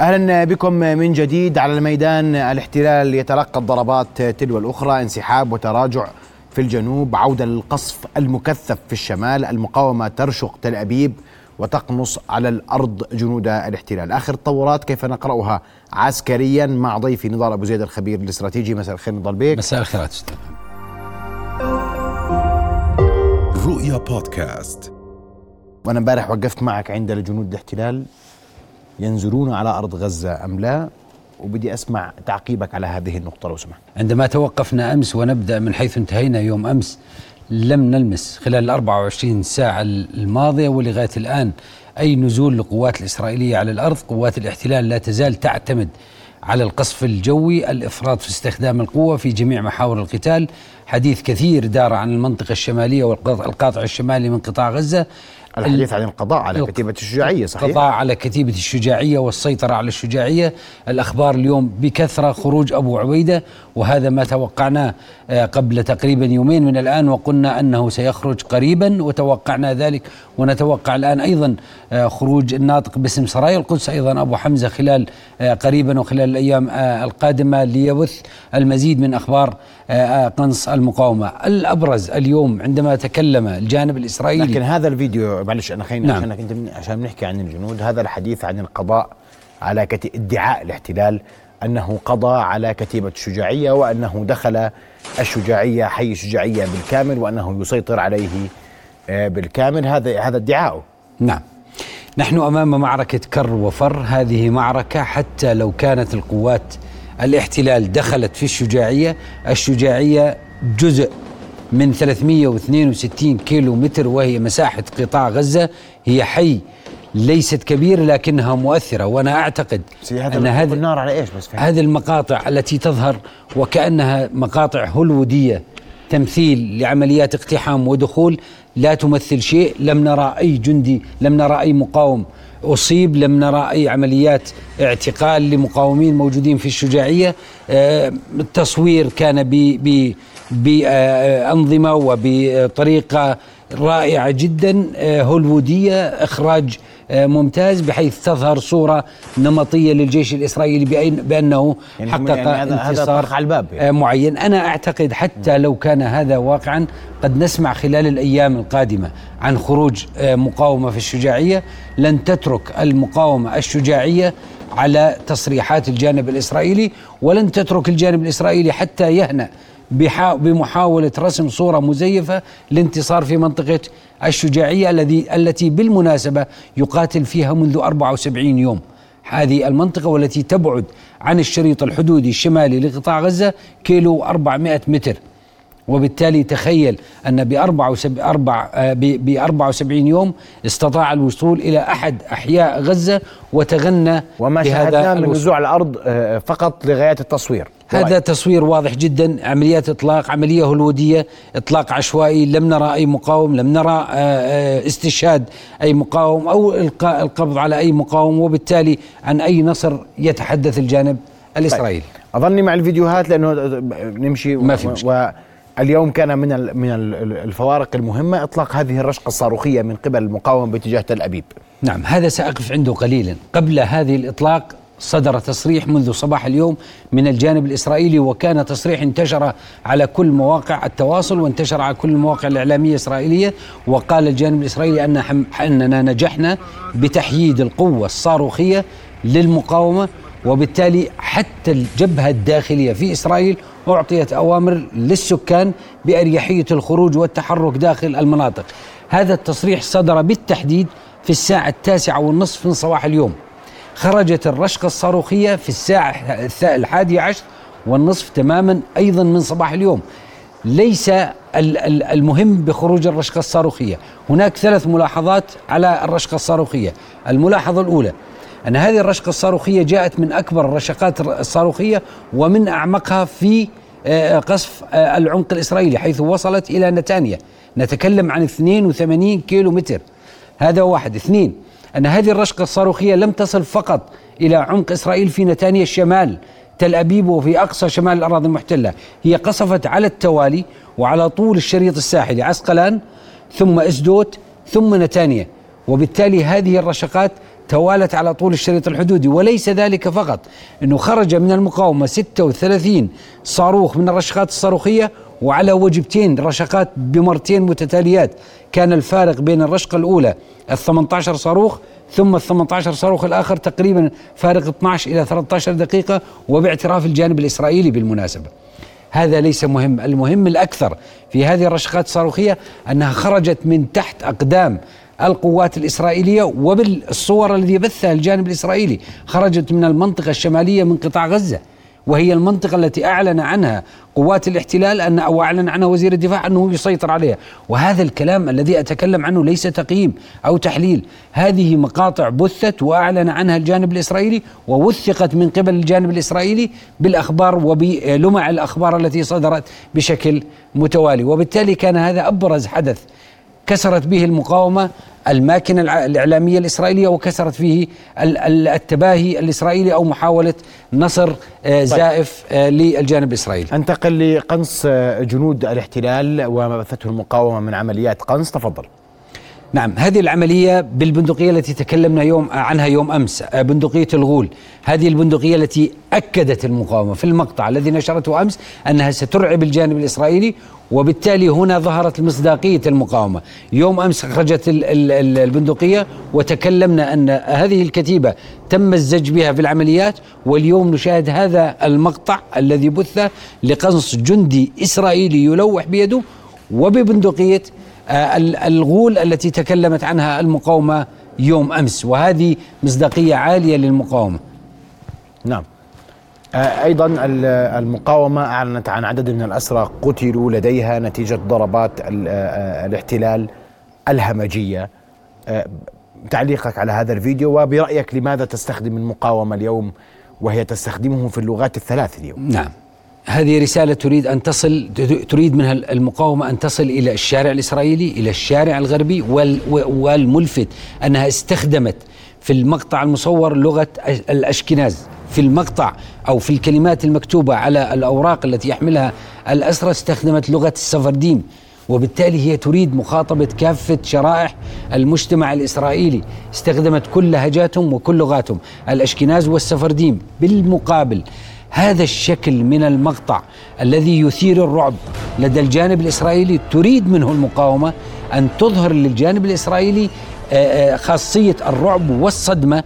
أهلا بكم من جديد على الميدان. الاحتلال يتلقى الضربات تلو الأخرى انسحاب وتراجع في الجنوب عودة للقصف المكثف في الشمال. المقاومة ترشق تل أبيب وتقنص على الأرض جنود الاحتلال. آخر التطورات كيف نقرأها عسكريا مع ضيفي نضال أبو زيد الخبير الاستراتيجي. مساء الخير نضال بيك. مساء الخير أستاذ. رؤيا بودكاست. وأنا امبارح وقفت معك عند جنود الاحتلال. ينزلون على أرض غزة أم لا؟ وبدي أسمع تعقيبك على هذه النقطة لو سمحت. عندما توقفنا أمس ونبدأ من حيث انتهينا يوم أمس لم نلمس خلال ال 24 ساعة الماضية ولغاية الآن أي نزول للقوات الإسرائيلية على الأرض، قوات الاحتلال لا تزال تعتمد على القصف الجوي، الإفراط في استخدام القوة في جميع محاور القتال، حديث كثير دار عن المنطقة الشمالية والقاطع الشمالي من قطاع غزة، الحديث عن القضاء على كتيبة الشجاعية صحيح؟ القضاء على كتيبة الشجاعية والسيطرة على الشجاعية. الأخبار اليوم بكثرة خروج أبو عبيدة وهذا ما توقعناه آه، قبل تقريبا يومين من الآن وقلنا أنه سيخرج قريبا وتوقعنا ذلك. ونتوقع الآن أيضا آه، خروج الناطق باسم سرايا القدس أيضا أبو حمزة خلال آه، قريبا وخلال الأيام القادمة ليبث المزيد من أخبار قنص المقاومة. الأبرز اليوم عندما تكلم الجانب الإسرائيلي. لكن هذا الفيديو معلش أنا خليني نعم. عشانك أنت عشان نحكي عن الجنود هذا الحديث عن القضاء على كت... ادعاء الاحتلال أنه قضى على كتيبة الشجاعية وأنه دخل الشجاعية حي الشجاعية بالكامل وأنه يسيطر عليه آه، بالكامل. هذا هذا ادعاؤه. نعم. نحن أمام معركة كر وفر. هذه معركة حتى لو كانت القوات الاحتلال دخلت في الشجاعية الشجاعية جزء من 362 كيلو متر وهي مساحة قطاع غزة هي حي ليست كبيرة لكنها مؤثرة وأنا أعتقد أن هذه النار على إيش بس هذه المقاطع التي تظهر وكأنها مقاطع هوليوودية تمثيل لعمليات اقتحام ودخول لا تمثل شيء لم نرى أي جندي لم نرى أي مقاوم أصيب لم نرى أي عمليات اعتقال لمقاومين موجودين في الشجاعية. آه، التصوير كان بأنظمة وبطريقة رائعة جدا. آه، هوليوودية إخراج ممتاز بحيث تظهر صورة نمطية للجيش الإسرائيلي بأنه يعني حقق يعني انتصار على الباب يعني. معين أنا أعتقد حتى لو كان هذا واقعا قد نسمع خلال الأيام القادمة عن خروج مقاومة في الشجاعية لن تترك المقاومة الشجاعية على تصريحات الجانب الإسرائيلي ولن تترك الجانب الإسرائيلي حتى يهنأ بمحاولة رسم صورة مزيفة لانتصار في منطقة الشجاعية الذي التي بالمناسبة يقاتل فيها منذ 74 يوم. هذه المنطقة والتي تبعد عن الشريط الحدودي الشمالي لقطاع غزة كيلو 400 متر. وبالتالي تخيل أن ب 74 يوم استطاع الوصول إلى أحد أحياء غزة وتغنى وما شاهدناه من نزوع الأرض آه، فقط لغاية التصوير هذا تصوير واضح جدا عمليات إطلاق عملية هلوديه إطلاق عشوائي لم نرى أي مقاوم لم نرى آه، آه، استشهاد أي مقاوم أو إلقاء القبض على أي مقاوم وبالتالي عن أي نصر يتحدث الجانب الإسرائيلي طيب. أظني مع الفيديوهات لأنه نمشي ما في مشكلة. اليوم كان من من الفوارق المهمة إطلاق هذه الرشقة الصاروخية من قبل المقاومه باتجاه تل أبيب. نعم هذا سأقف عنده قليلا، قبل هذه الإطلاق صدر تصريح منذ صباح اليوم من الجانب الإسرائيلي وكان تصريح انتشر على كل مواقع التواصل وانتشر على كل المواقع الإعلامية الإسرائيلية وقال الجانب الإسرائيلي أن أننا نجحنا بتحييد القوة الصاروخية للمقاومة وبالتالي حتى الجبهة الداخلية في إسرائيل أعطيت أوامر للسكان باريحيه الخروج والتحرك داخل المناطق. هذا التصريح صدر بالتحديد في الساعة التاسعة والنصف من صباح اليوم. خرجت الرشقة الصاروخية في الساعة الحادية عشر والنصف تماما أيضا من صباح اليوم ليس المهم بخروج الرشقة الصاروخية هناك ثلاث ملاحظات على الرشقة الصاروخية الملاحظة الأولى أن هذه الرشقة الصاروخية جاءت من أكبر الرشقات الصاروخية ومن أعمقها في آه، قصف آه، العمق الإسرائيلي حيث وصلت إلى نتانيا. نتكلم عن 82 كيلو متر هذا واحد. اثنين أن هذه الرشقة الصاروخية لم تصل فقط إلى عمق إسرائيل في نتانيا الشمال تل أبيب وفي أقصى شمال الأراضي المحتلة. هي قصفت على التوالي وعلى طول الشريط الساحلي عسقلان ثم أسدوت ثم نتانيا. وبالتالي هذه الرشقات توالت على طول الشريط الحدودي وليس ذلك فقط أنه خرج من المقاومة 36 صاروخ من الرشقات الصاروخية وعلى وجبتين رشقات بمرتين متتاليات. كان الفارق بين الرشقة الأولى ال 18 صاروخ ثم ال 18 صاروخ الآخر تقريبا فارق 12 إلى 13 دقيقة وباعتراف الجانب الإسرائيلي بالمناسبة. هذا ليس مهم المهم الأكثر في هذه الرشقات الصاروخية أنها خرجت من تحت أقدام القوات الإسرائيلية وبالصور الذي بثها الجانب الإسرائيلي خرجت من المنطقة الشمالية من قطاع غزة وهي المنطقة التي أعلن عنها قوات الاحتلال أن أو أعلن عنها وزير الدفاع أنه يسيطر عليها. وهذا الكلام الذي أتكلم عنه ليس تقييم أو تحليل. هذه مقاطع بثت وأعلن عنها الجانب الإسرائيلي ووثقت من قبل الجانب الإسرائيلي بالأخبار وبلمع الأخبار التي صدرت بشكل متوالي. وبالتالي كان هذا أبرز حدث كسرت به المقاومة الماكنة الإعلامية الإسرائيلية وكسرت فيه التباهي الإسرائيلي أو محاولة نصر آه، طيب. زائف آه، للجانب الإسرائيلي أنتقل لقنص آه، جنود الاحتلال وما بثته المقاومة من عمليات قنص. تفضل. نعم هذه العملية بالبندقية التي تكلمنا يوم عنها يوم أمس بندقية الغول. هذه البندقية التي أكدت المقاومة في المقطع الذي نشرته أمس أنها سترعب الجانب الإسرائيلي وبالتالي هنا ظهرت مصداقية المقاومة. يوم أمس خرجت البندقية وتكلمنا أن هذه الكتيبة تم الزج بها في العمليات واليوم نشاهد هذا المقطع الذي بث لقنص جندي إسرائيلي يلوح بيده وببندقية آه، الغول التي تكلمت عنها المقاومة يوم أمس وهذه مصداقية عالية للمقاومة. نعم. آه، أيضا المقاومة أعلنت عن عدد من الأسرى قتلوا لديها نتيجة ضربات آه، الاحتلال الهمجية. تعليقك على هذا الفيديو وبرأيك لماذا تستخدم المقاومة اليوم وهي تستخدمه في اللغات الثلاث اليوم؟ نعم. هذه رسالة تريد أن تصل تريد منها المقاومة أن تصل إلى الشارع الإسرائيلي إلى الشارع الغربي والملفت أنها استخدمت في المقطع المصور لغة الأشكناز في المقطع أو في الكلمات المكتوبة على الأوراق التي يحملها الأسرى استخدمت لغة السفرديم وبالتالي هي تريد مخاطبة كافة شرائح المجتمع الإسرائيلي. استخدمت كل لهجاتهم وكل لغاتهم الأشكناز والسفرديم بالمقابل. هذا الشكل من المقطع الذي يثير الرعب. لدى الجانب الإسرائيلي تريد منه المقاومة أن تظهر للجانب الإسرائيلي آه، آه، خاصية الرعب والصدمة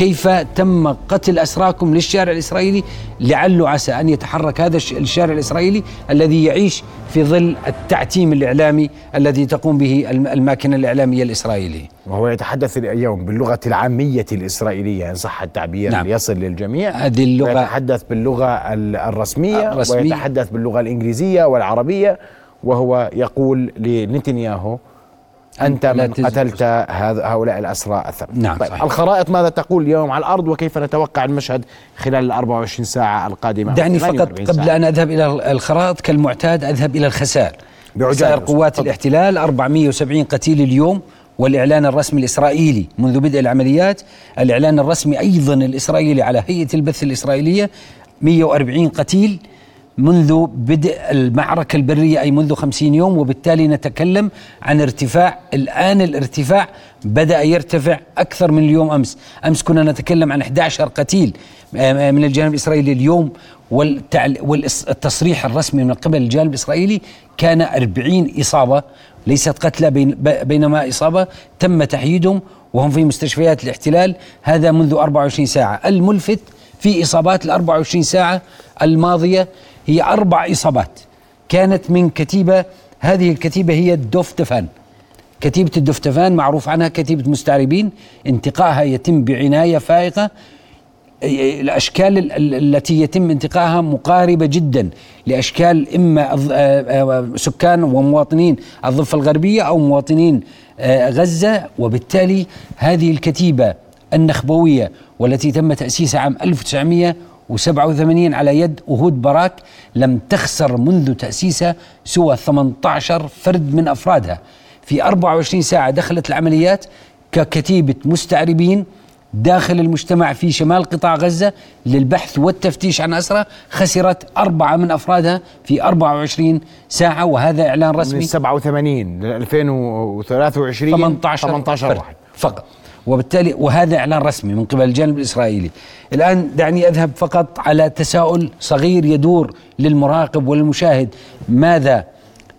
كيف تم قتل أسراكم للشارع الإسرائيلي لعله عسى أن يتحرك هذا الشارع الإسرائيلي الذي يعيش في ظل التعتيم الإعلامي الذي تقوم به الماكنة الإعلامية الإسرائيلية. وهو يتحدث اليوم باللغة العامية الإسرائيلية إن صح التعبير نعم. يصل للجميع. هذه اللغة يتحدث باللغة الرسمية, الرسمية. ويتحدث باللغة الإنجليزية والعربية. وهو يقول لنتنياهو أنت من قتلت هؤلاء الأسرى الثلاثة نعم طيب صحيح. الخرائط ماذا تقول اليوم على الأرض وكيف نتوقع المشهد خلال ال 24 ساعة القادمة؟ دعني فقط قبل ساعة. أن أذهب إلى الخرائط كالمعتاد أذهب إلى الخسائر. خسائر قوات طبعا. الاحتلال 470 قتيل اليوم والإعلان الرسمي الإسرائيلي منذ بدء العمليات. الإعلان الرسمي أيضا الإسرائيلي على هيئة البث الإسرائيلية 140 قتيل. منذ بدء المعركة البرية أي منذ خمسين يوم وبالتالي نتكلم عن ارتفاع الآن الارتفاع بدأ يرتفع أكثر من اليوم أمس. أمس كنا نتكلم عن 11 قتيل آه، من الجانب الإسرائيلي اليوم والتصريح الرسمي من قبل الجانب الإسرائيلي كان 40 إصابة ليست قتلى بينما إصابة تم تحييدهم وهم في مستشفيات الاحتلال هذا منذ 24 ساعة. الملفت في إصابات ال 24 ساعة الماضية هي أربع إصابات. كانت من كتيبة هذه الكتيبة هي الدوفتفان. كتيبة الدفتفان معروف عنها كتيبة مستعربين. انتقائها يتم بعناية فائقة. الأشكال التي يتم انتقائها مقاربة جدا لأشكال إما سكان ومواطنين الضفة الغربية أو مواطنين غزة. وبالتالي هذه الكتيبة النخبوية والتي تم تأسيسها عام 1900 و87 على يد أهود باراك لم تخسر منذ تأسيسها سوى 18 فرد من أفرادها. في 24 ساعة دخلت العمليات ككتيبة مستعربين داخل المجتمع في شمال قطاع غزة للبحث والتفتيش عن أسرى خسرت أربعة من أفرادها في 24 ساعة وهذا إعلان رسمي. من 87 ل 2023 18 18 واحد. فقط. وبالتالي وهذا إعلان رسمي من قبل الجانب الإسرائيلي. الآن دعني أذهب فقط على تساؤل صغير يدور للمراقب وللمشاهد ماذا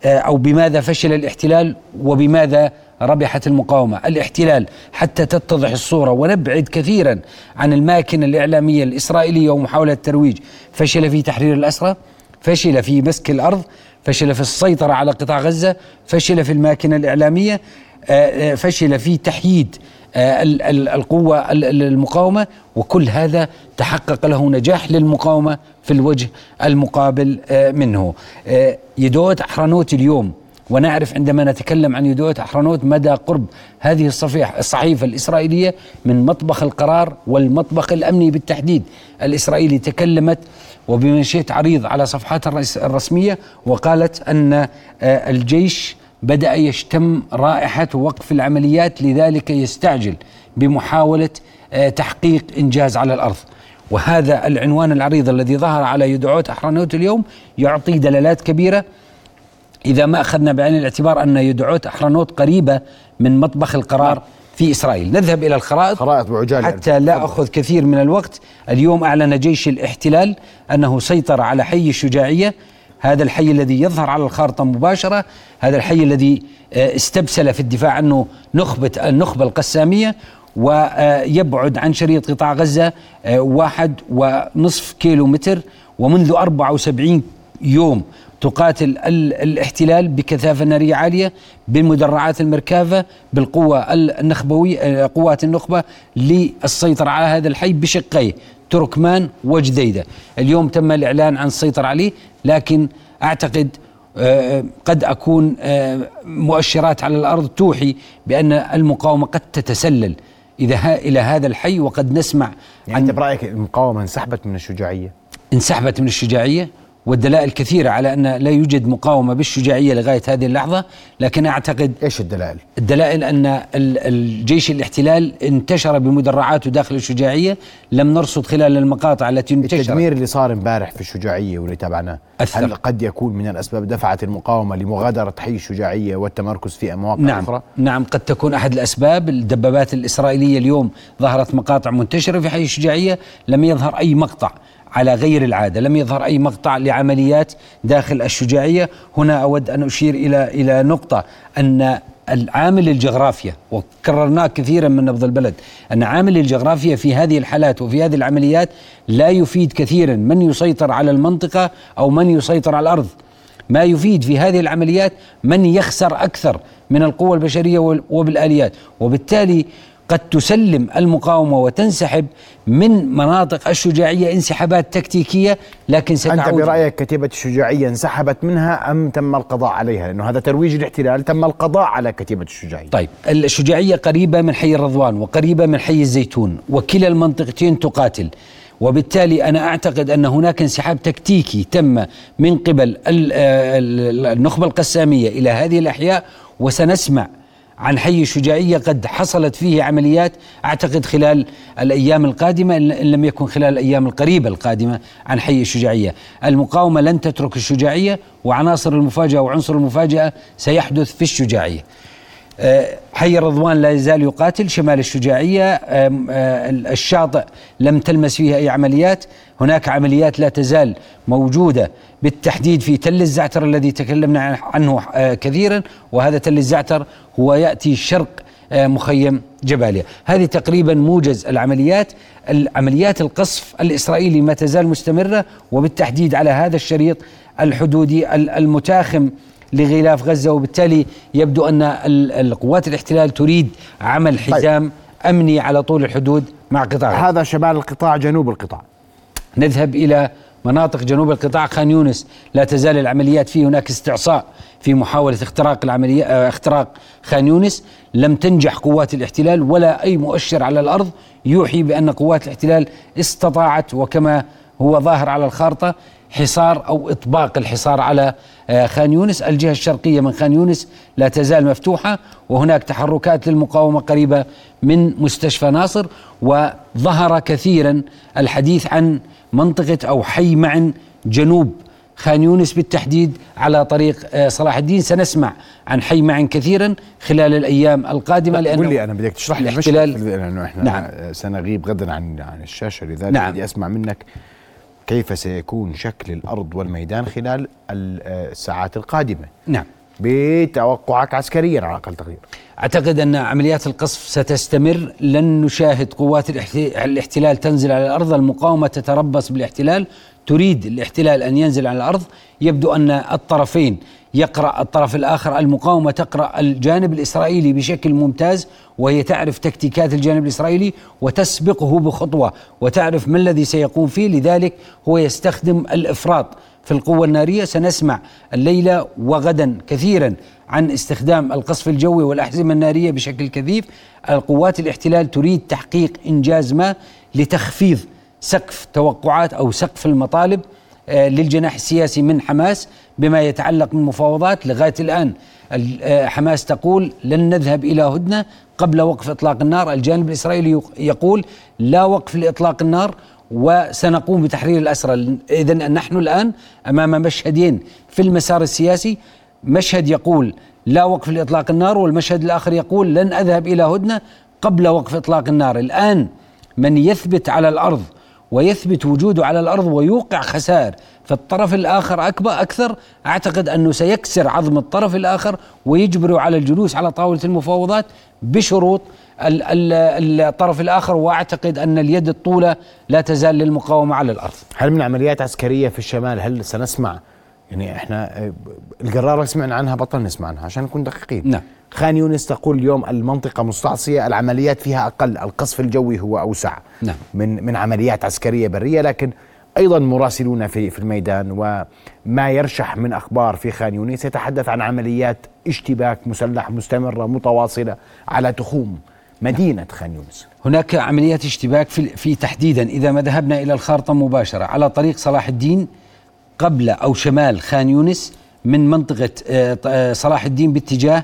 آه، أو بماذا فشل الاحتلال وبماذا ربحت المقاومة؟ الاحتلال حتى تتضح الصورة ونبعد كثيرا عن الماكنة الإعلامية الإسرائيلية ومحاولة الترويج. فشل في تحرير الأسرى فشل في مسك الأرض فشل في السيطرة على قطاع غزة فشل في الماكنة الإعلامية آه، آه، فشل في تحييد القوة المقاومة وكل هذا تحقق له نجاح للمقاومة في الوجه المقابل منه. يدوت أحرنوت اليوم ونعرف عندما نتكلم عن يدوت أحرنوت مدى قرب هذه الصفيحة الصحيفة الإسرائيلية من مطبخ القرار والمطبخ الأمني بالتحديد. الإسرائيلي تكلمت وبمنشيت عريض على صفحاتها الرسمية وقالت أن الجيش بدأ يشتم رائحة وقف العمليات لذلك يستعجل بمحاولة آه، تحقيق إنجاز على الأرض. وهذا العنوان العريض الذي ظهر على يدعوت أحرنوت اليوم يعطي دلالات كبيرة. إذا ما أخذنا بعين الاعتبار أن يدعوت أحرنوت قريبة من مطبخ القرار في إسرائيل. نذهب إلى الخرائط خرائط بعجالة حتى لا أخذ كثير من الوقت. اليوم أعلن جيش الإحتلال أنه سيطر على حي الشجاعية. هذا الحي الذي يظهر على الخارطة مباشرة هذا الحي الذي آه، استبسل في الدفاع عنه نخبة النخبة القسامية ويبعد عن شريط قطاع غزة آه، واحد ونصف كيلو متر ومنذ 74 يوم تقاتل الاحتلال بكثافة نارية عالية بالمدرعات المركافة بالقوة النخبوية آه، قوات النخبة للسيطرة على هذا الحي بشقيه تركمان وجديدة اليوم تم الإعلان عن السيطرة عليه لكن أعتقد آه، قد أكون آه، مؤشرات على الأرض توحي بأن المقاومة قد تتسلل إذا إلى هذا الحي وقد نسمع يعني أنت برأيك المقاومة انسحبت من الشجاعية؟ انسحبت من الشجاعية والدلائل كثيرة على أن لا يوجد مقاومة بالشجاعية لغاية هذه اللحظة لكن أعتقد إيش الدلائل؟ الدلائل أن الجيش الاحتلال انتشر بمدرعاته داخل الشجاعية لم نرصد خلال المقاطع التي انتشرت التدمير اللي صار امبارح في الشجاعية واللي تابعناه هل قد يكون من الأسباب دفعت المقاومة لمغادرة حي الشجاعية والتمركز في مواقع نعم أخرى؟ نعم قد تكون أحد الأسباب الدبابات الإسرائيلية اليوم ظهرت مقاطع منتشرة في حي الشجاعية لم يظهر أي مقطع على غير العادة، لم يظهر أي مقطع لعمليات داخل الشجاعية، هنا أود أن أشير إلى إلى نقطة أن العامل الجغرافيا وكررناه كثيرا من نبض البلد أن عامل الجغرافيا في هذه الحالات وفي هذه العمليات لا يفيد كثيرا. من يسيطر على المنطقة أو من يسيطر على الأرض. ما يفيد في هذه العمليات من يخسر أكثر من القوى البشرية وبالآليات، وبالتالي قد تسلم المقاومة وتنسحب من مناطق الشجاعية انسحابات تكتيكية لكن ستعود أنت برأيك كتيبة الشجاعية انسحبت منها أم تم القضاء عليها؟ لأنه هذا ترويج الاحتلال تم القضاء على كتيبة الشجاعية. طيب الشجاعية قريبة من حي الرضوان وقريبة من حي الزيتون وكلا المنطقتين تقاتل. وبالتالي أنا أعتقد أن هناك انسحاب تكتيكي تم من قبل النخبة القسامية إلى هذه الأحياء وسنسمع عن حي الشجاعية قد حصلت فيه عمليات أعتقد خلال الأيام القادمة إن لم يكن خلال الأيام القريبة القادمة عن حي الشجاعية. المقاومة لن تترك الشجاعية وعناصر المفاجأة وعنصر المفاجأة سيحدث في الشجاعية. حي الرضوان لا يزال يقاتل شمال الشجاعية. آه، الشاطئ لم تلمس فيها أي عمليات. هناك عمليات لا تزال موجودة بالتحديد في تل الزعتر الذي تكلمنا عنه آه، كثيرا. وهذا تل الزعتر هو يأتي شرق مخيم جباليا هذه تقريبا موجز العمليات. العمليات القصف الإسرائيلي ما تزال مستمرة وبالتحديد على هذا الشريط الحدودي المتاخم لغلاف غزة وبالتالي يبدو أن القوات الاحتلال تريد عمل طيب. حزام طيب. أمني على طول الحدود مع قطاع هذا شمال القطاع جنوب القطاع نذهب إلى مناطق جنوب القطاع خان يونس لا تزال العمليات فيه هناك استعصاء في محاولة اختراق العملية آه، اختراق خان يونس لم تنجح قوات الاحتلال ولا أي مؤشر على الأرض يوحي بأن قوات الاحتلال استطاعت وكما هو ظاهر على الخارطة حصار أو إطباق الحصار على آه، خان يونس، الجهة الشرقية من خان يونس لا تزال مفتوحة وهناك تحركات للمقاومة قريبة من مستشفى ناصر وظهر كثيرا الحديث عن منطقة أو حي معن جنوب خان يونس بالتحديد على طريق آه، صلاح الدين. سنسمع عن حي معا كثيرا خلال الأيام القادمة لأنه قول لي أنا بدك تشرح لي لأنه إحنا نعم. سنغيب غدا عن عن الشاشة لذلك نعم. بدي أسمع منك كيف سيكون شكل الأرض والميدان خلال الساعات القادمة؟ نعم. بتوقعك عسكريا على أقل تقدير أعتقد أن عمليات القصف ستستمر. لن نشاهد قوات الاحتلال تنزل على الأرض. المقاومة تتربص بالاحتلال. تريد الاحتلال أن ينزل على الأرض يبدو أن الطرفين يقرأ الطرف الآخر المقاومة تقرأ الجانب الإسرائيلي بشكل ممتاز وهي تعرف تكتيكات الجانب الإسرائيلي وتسبقه بخطوة وتعرف ما الذي سيقوم فيه. لذلك هو يستخدم الإفراط في القوة النارية. سنسمع الليلة وغدا كثيرا عن استخدام القصف الجوي والأحزمة النارية بشكل كثيف. القوات الاحتلال تريد تحقيق إنجاز ما لتخفيض سقف توقعات أو سقف المطالب آه، للجناح السياسي من حماس بما يتعلق من مفاوضات لغاية الآن آه، حماس تقول لن نذهب إلى هدنة قبل وقف إطلاق النار، الجانب الإسرائيلي يقول لا وقف لإطلاق النار وسنقوم بتحرير الأسرى، اذا نحن الآن أمام مشهدين في المسار السياسي، مشهد يقول لا وقف لإطلاق النار والمشهد الآخر يقول لن أذهب إلى هدنة قبل وقف إطلاق النار، الآن من يثبت على الأرض ويثبت وجوده على الأرض ويوقع خسائر فالطرف الآخر اكبر أكثر أعتقد أنه سيكسر عظم الطرف الآخر ويجبره على الجلوس على طاولة المفاوضات بشروط الطرف الآخر وأعتقد أن اليد الطولة لا تزال للمقاومة على الأرض. هل من عمليات عسكرية في الشمال هل سنسمع يعني إحنا القراره سمعنا عنها بطل نسمع عنها عشان نكون دقيقين. نعم. خان يونس تقول اليوم المنطقة مستعصية العمليات فيها أقل القصف الجوي هو أوسع نعم. من من عمليات عسكرية برية لكن أيضا مراسلون في في الميدان وما يرشح من أخبار في خان يونس يتحدث عن عمليات اشتباك مسلح مستمرة متواصلة على تخوم مدينة خان يونس هناك عمليات اشتباك في, في تحديدا إذا ما ذهبنا إلى الخارطة مباشرة على طريق صلاح الدين قبل أو شمال خان يونس من منطقة آه، آه، صلاح الدين باتجاه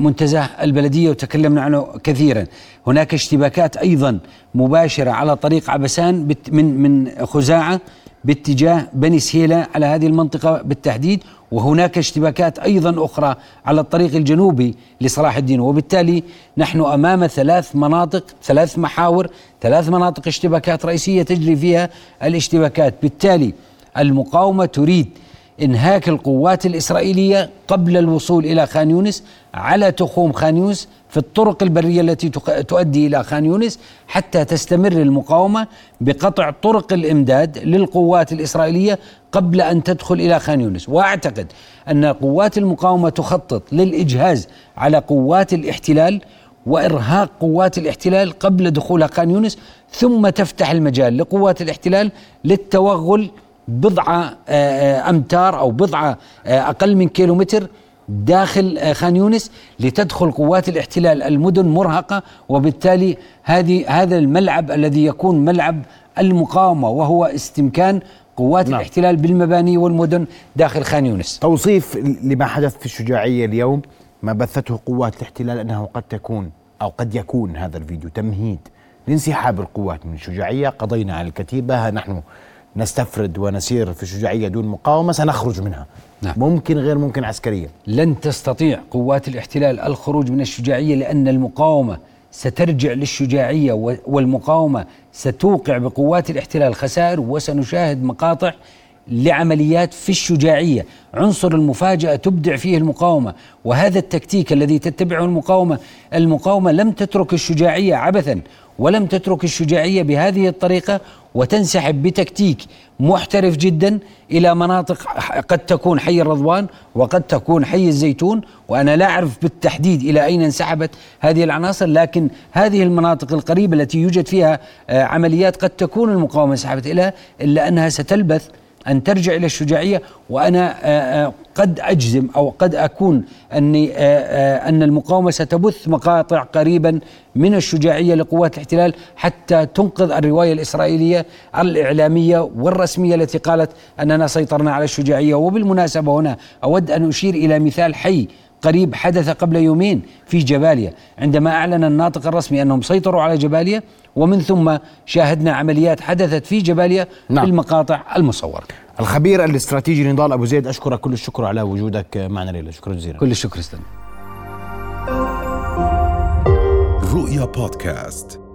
منتزه البلدية وتكلمنا عنه كثيرا. هناك اشتباكات أيضا مباشرة على طريق عبسان من من خزاعة باتجاه بني سهيلة على هذه المنطقة بالتحديد وهناك اشتباكات أيضا أخرى على الطريق الجنوبي لصلاح الدين. وبالتالي نحن أمام ثلاث مناطق ثلاث محاور ثلاث مناطق اشتباكات رئيسية تجري فيها الاشتباكات. بالتالي المقاومة تريد إنهاك القوات الإسرائيلية قبل الوصول إلى خان يونس على تخوم خان يونس في الطرق البرية التي تؤدي إلى خان يونس حتى تستمر المقاومة بقطع طرق الإمداد للقوات الإسرائيلية قبل أن تدخل إلى خان يونس، وأعتقد أن قوات المقاومة تخطط للإجهاز على قوات الاحتلال وإرهاق قوات الاحتلال قبل دخول خان يونس ثم تفتح المجال لقوات الاحتلال للتوغل بضعة آه، آه، أمتار أو بضعة آه، أقل من كيلومتر داخل خان يونس لتدخل قوات الاحتلال. المدن مرهقة وبالتالي هذه هذا الملعب الذي يكون ملعب المقاومة وهو استمكان قوات نعم. الاحتلال بالمباني والمدن داخل خان يونس. توصيف لما حدث في الشجاعية اليوم ما بثته قوات الاحتلال أنه قد تكون أو قد يكون هذا الفيديو تمهيد لانسحاب القوات من الشجاعية. قضينا على الكتيبة نحن نستفرد ونسير في شجاعية دون مقاومة سنخرج منها نعم. ممكن غير ممكن عسكريا لن تستطيع قوات الاحتلال الخروج من الشجاعية لأن المقاومة سترجع للشجاعية والمقاومة ستوقع بقوات الاحتلال خسائر وسنشاهد مقاطع لعمليات في الشجاعية. عنصر المفاجأة تبدع فيه المقاومة وهذا التكتيك الذي تتبعه المقاومة المقاومة لم تترك الشجاعية عبثا ولم تترك الشجاعية بهذه الطريقة وتنسحب بتكتيك محترف جدا إلى مناطق قد تكون حي الرضوان وقد تكون حي الزيتون. وأنا لا أعرف بالتحديد إلى أين انسحبت هذه العناصر لكن هذه المناطق القريبة التي يوجد فيها آه، عمليات قد تكون المقاومة انسحبت اليها إلا أنها ستلبث أن ترجع إلى الشجاعية وأنا آه، آه، قد أجزم أو قد أكون أني آه، أن المقاومة ستبث مقاطع قريبا من الشجاعية لقوات الاحتلال حتى تنقذ الرواية الإسرائيلية الإعلامية والرسمية التي قالت أننا سيطرنا على الشجاعية. وبالمناسبة هنا أود أن أشير إلى مثال حي قريب حدث قبل يومين في جباليا عندما أعلن الناطق الرسمي أنهم سيطروا على جباليا ومن ثم شاهدنا عمليات حدثت في جباليا نعم. في المقاطع المصورة. الخبير الاستراتيجي نضال أبو زيد أشكرك كل الشكر على وجودك معنا ليلى شكرا جزيلا. كل الشكر أستاذ. رؤيا بودكاست.